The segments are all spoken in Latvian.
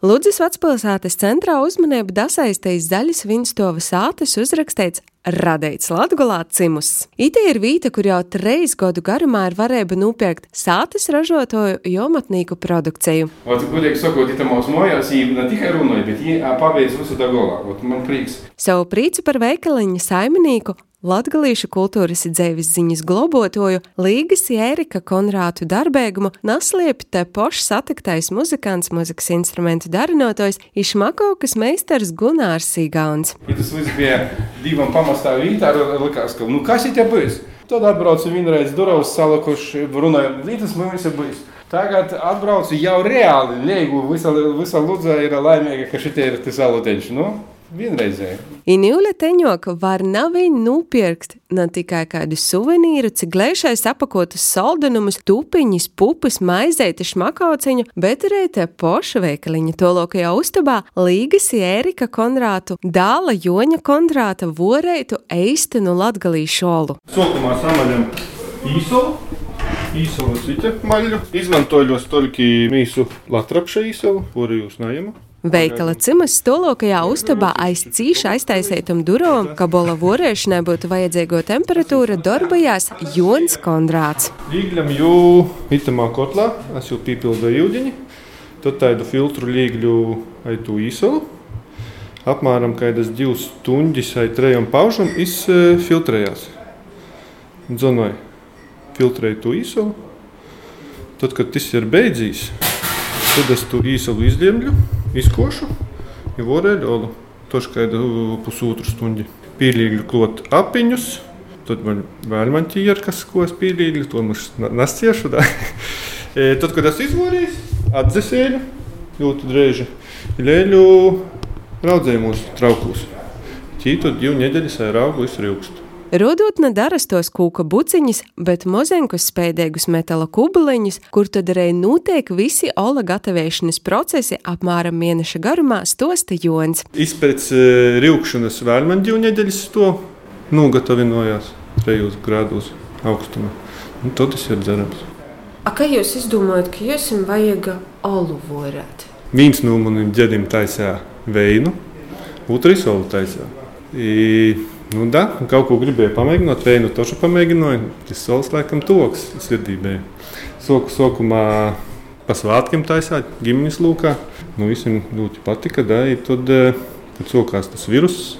Ludzas vecpilsētas centrā uzmanību dasaistīs zaļas viņstovas ātes uzrakstīts Radīts Latgulā cimus. Ite ir vīta, kur jau treis gadu garumā ir varēja nopirkt sātes ražotoju jomatnīku produkciju. Ot, godīgi sakot, it mūsu mājās viņi ne tikai runāja, bet viņi paveic visu tā galā. Ot, man prieks. Savu prīcu par veikaliņa saimnieku Latgalīšu kultūras dzīves ziņas globotoju Līgas Jērika Konrātu darbēgumu nasliepi te pošs satiktais muzikants, muzikas instrumentu darinotojs Išmakovkas meistars Gunārs Sīgauns. Ja tas viss bija divam pamastā vītā, likās, ka, nu kas ir te bijis? Tad atbraucu vienreiz durvis salikuši, runāju, līdz mums ir bijis. Tagad atbraucu jau reāli, lieku, visa, visa lūdza ir laimīga, ka šitie ir tas aluteņš. Nu, vienreizēji. Inīle teņoka var navi nupirkt ne tikai kādu suvenīru, cik glēšais apakotus saldenumus, tupiņas, pupas, maizēti, šmakauciņu, bet arī te poša veikaliņa tolokajā uztabā Līgas Ērika Konrātu, dāla Joņa Konrāta voreitu eistenu latgalīšu olu. Sokumā samaļam īsolu. Īsolu citu maļu. Izmantoju stoliki mīsu latrapša īsolu, kuru jūs najamu. Veikala cimas stolokajā uztabā aiz cīša aiztaisētam durām, ka bola vorēšanai būtu vajadzīgo temperatūra, darbojās Jons Kondrāts. Līgļam jū itamā kotlā, es jau pīpildoju ūdeņi, tad tādu filtru līgļu aitu īsolu. Apmēram kādas divas stundas vai trejam paužam izfiltrējās. Dzonoju, filtrēju to īsolu. Tad, kad tas ir beidzīs, tad es to īsolu izliemļu, izkošu, jau vorēļu olu. Toškaidu pusotru stundu. Pīlīgļu klot apiņus, tad man vēl man ķier, kas ko es pīlīgļu, to mums nasciešu. Da. E, tad, kad es izvorīju, atdzesēju, ļoti drēži, ļēļu raudzēju mūsu traukus. Ķītot divu nedēļas ar augu izrūkstu. Rodotne darastos kūka buciņas, bet mozenkus spēdīgus metala kubuliņus, kur tad arī notiek visi ola gatavošanas procesi apmēram mēneša garumā, stosta Jons. Izpēc e, rūkšanas vēl man divu nedēļas to nogatavinojās trejos grādos augstumā. Un tad tas ir dzerams. A, kā jūs izdomājat, ka jums vajag olu vorēt? Viens no maniem ģedim taisīja veinu, otrs olu taisīja. I, nu, da, kaut ko gribēju pamēģināt, veinu tošu pamēģināju. Tas solis laikam toks sirdībā. Soku sokumā pa svētkiem taisīja, ģimenes lūkā. Nu, visiem ļoti patika, da, tad, kad sokās tas viruss.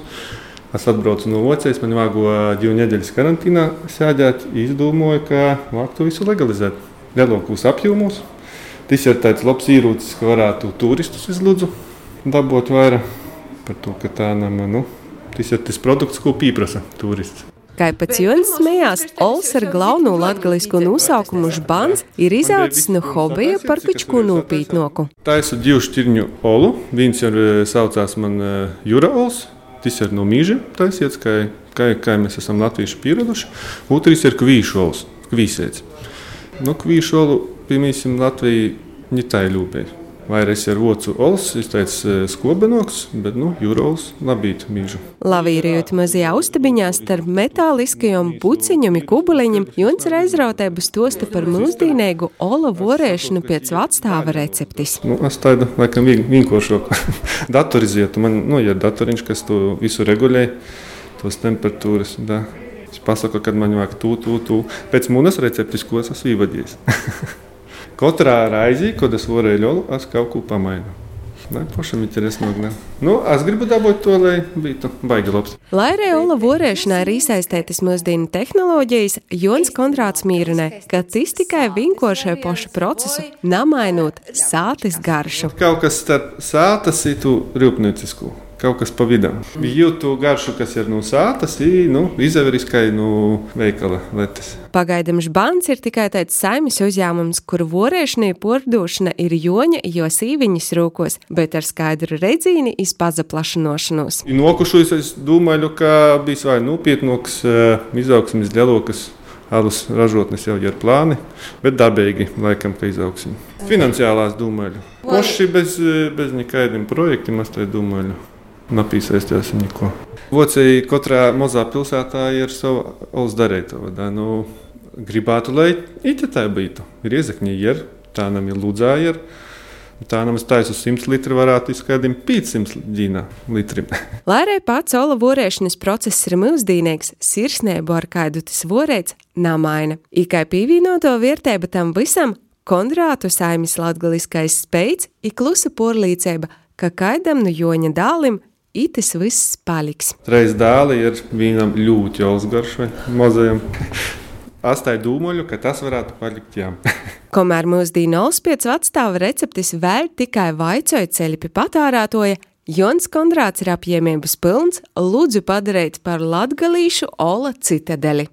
Es atbraucu no Vācijas, man vāgo divu nedēļas karantīnā sēdēt. Izdomāju, ka vāk to visu legalizēt lielākos apjomos. Tas ir tāds labs īrūcis, ka varētu turistus izlūdzu dabūt vairāk par to, ka tā nama, nu, tas ir tas produkts, ko pieprasa turists. Kā pats Jonas smējās, Ols ar galveno latgalisko nosaukumu Žbans ir izaudzis no hobija par pičku nopītnoku. Taisu divu šķirņu olu, viens ir saucās man Jura Ols, tas ir no mīža taisiets, kā, kā, kā mēs esam latvieši pieraduši. Otrs ir kvīšu ols, kvīsēts. Nu, kvīšolu, piemēram, Latvijā ņitai ļūpē. Vairāk ar ocu olas, izteicis skobenoks, bet, nu, jūrols labīt mīžu. Lavīrijot mazajā uztabiņā starp metāliskajiem puciņiem un kubuliņiem, Jons ir aizrautēbus tosta par mūsdīnēgu ola vorēšanu pēc vacstāva receptis. Nu, es tādu, laikam, vienkāršoku datorizētu. Man, nu, ja datoriņš, kas to visu regulē, tos temperatūras, da. Es pasaku, kad man vajag to, to, to. Pēc manas receptes, ko es esmu ievadījis. Kad es varēju ļolu, es kaut ko pamainu. Lai pašam ir interesanti. Nu, es gribu dabūt to, lai būtu baigi labs. Lai arī Ola vorēšanā ir iesaistītas mūsdienu tehnoloģijas, Jons Konrāds mīrinē, ka tas tikai vinkošai pošu procesu, namainot sātes garšu. Kaut kas starp sātas ir tu rūpniecisku kaut kas pa vidu. Jūtu garšu, kas ir no sātas, nu, izaveriskai no veikala letes. Pagaidām žbans ir tikai tāds saimnes uzņēmums, kur vorēšanai pordošana ir joņa, jo sīviņas rūkos, bet ar skaidru redzīni izpazaplašanošanos. Nokušos es domāju, ka bijis vai nopietnoks izaugsmes lielākas alus ražotnes jau ir plāni, bet dabīgi laikam, ka izaugsim. Finansiālās domāju. Poši bez, bez nekādiem projektiem, es tā domāju napīsēsties neko. Vācijā katrā mazā pilsētā ir sava alus darītava. Nu, gribētu, lai it tā būtu. Ir iezakņi, ir tā nam ir lūdzā, ir. Tā nemaz taisa uz 100 litru varētu izskaidrot 500 ģīna litrim. Lai arī pats ola vorēšanas process ir mūsdīnīgs, sirsnību ar kādu tas vorēts namaina. Ikai pievienoto vērtību tam visam Kondrātu saimis latgaliskais spējas ir klusa porlīcība, ka kaidam no joņa dālim itis viss paliks. Reiz dēli ir vienam ļoti jāuzgarš vai mazajam. Astai dūmoļu, ka tas varētu palikt jām. Kamēr mūsdīna Olspiets atstāva receptis vēl tikai vaicoja ceļi pie patārātoja, Jons Kondrāts ir apņēmības pilns, lūdzu padarīt par latgalīšu Ola citadeli.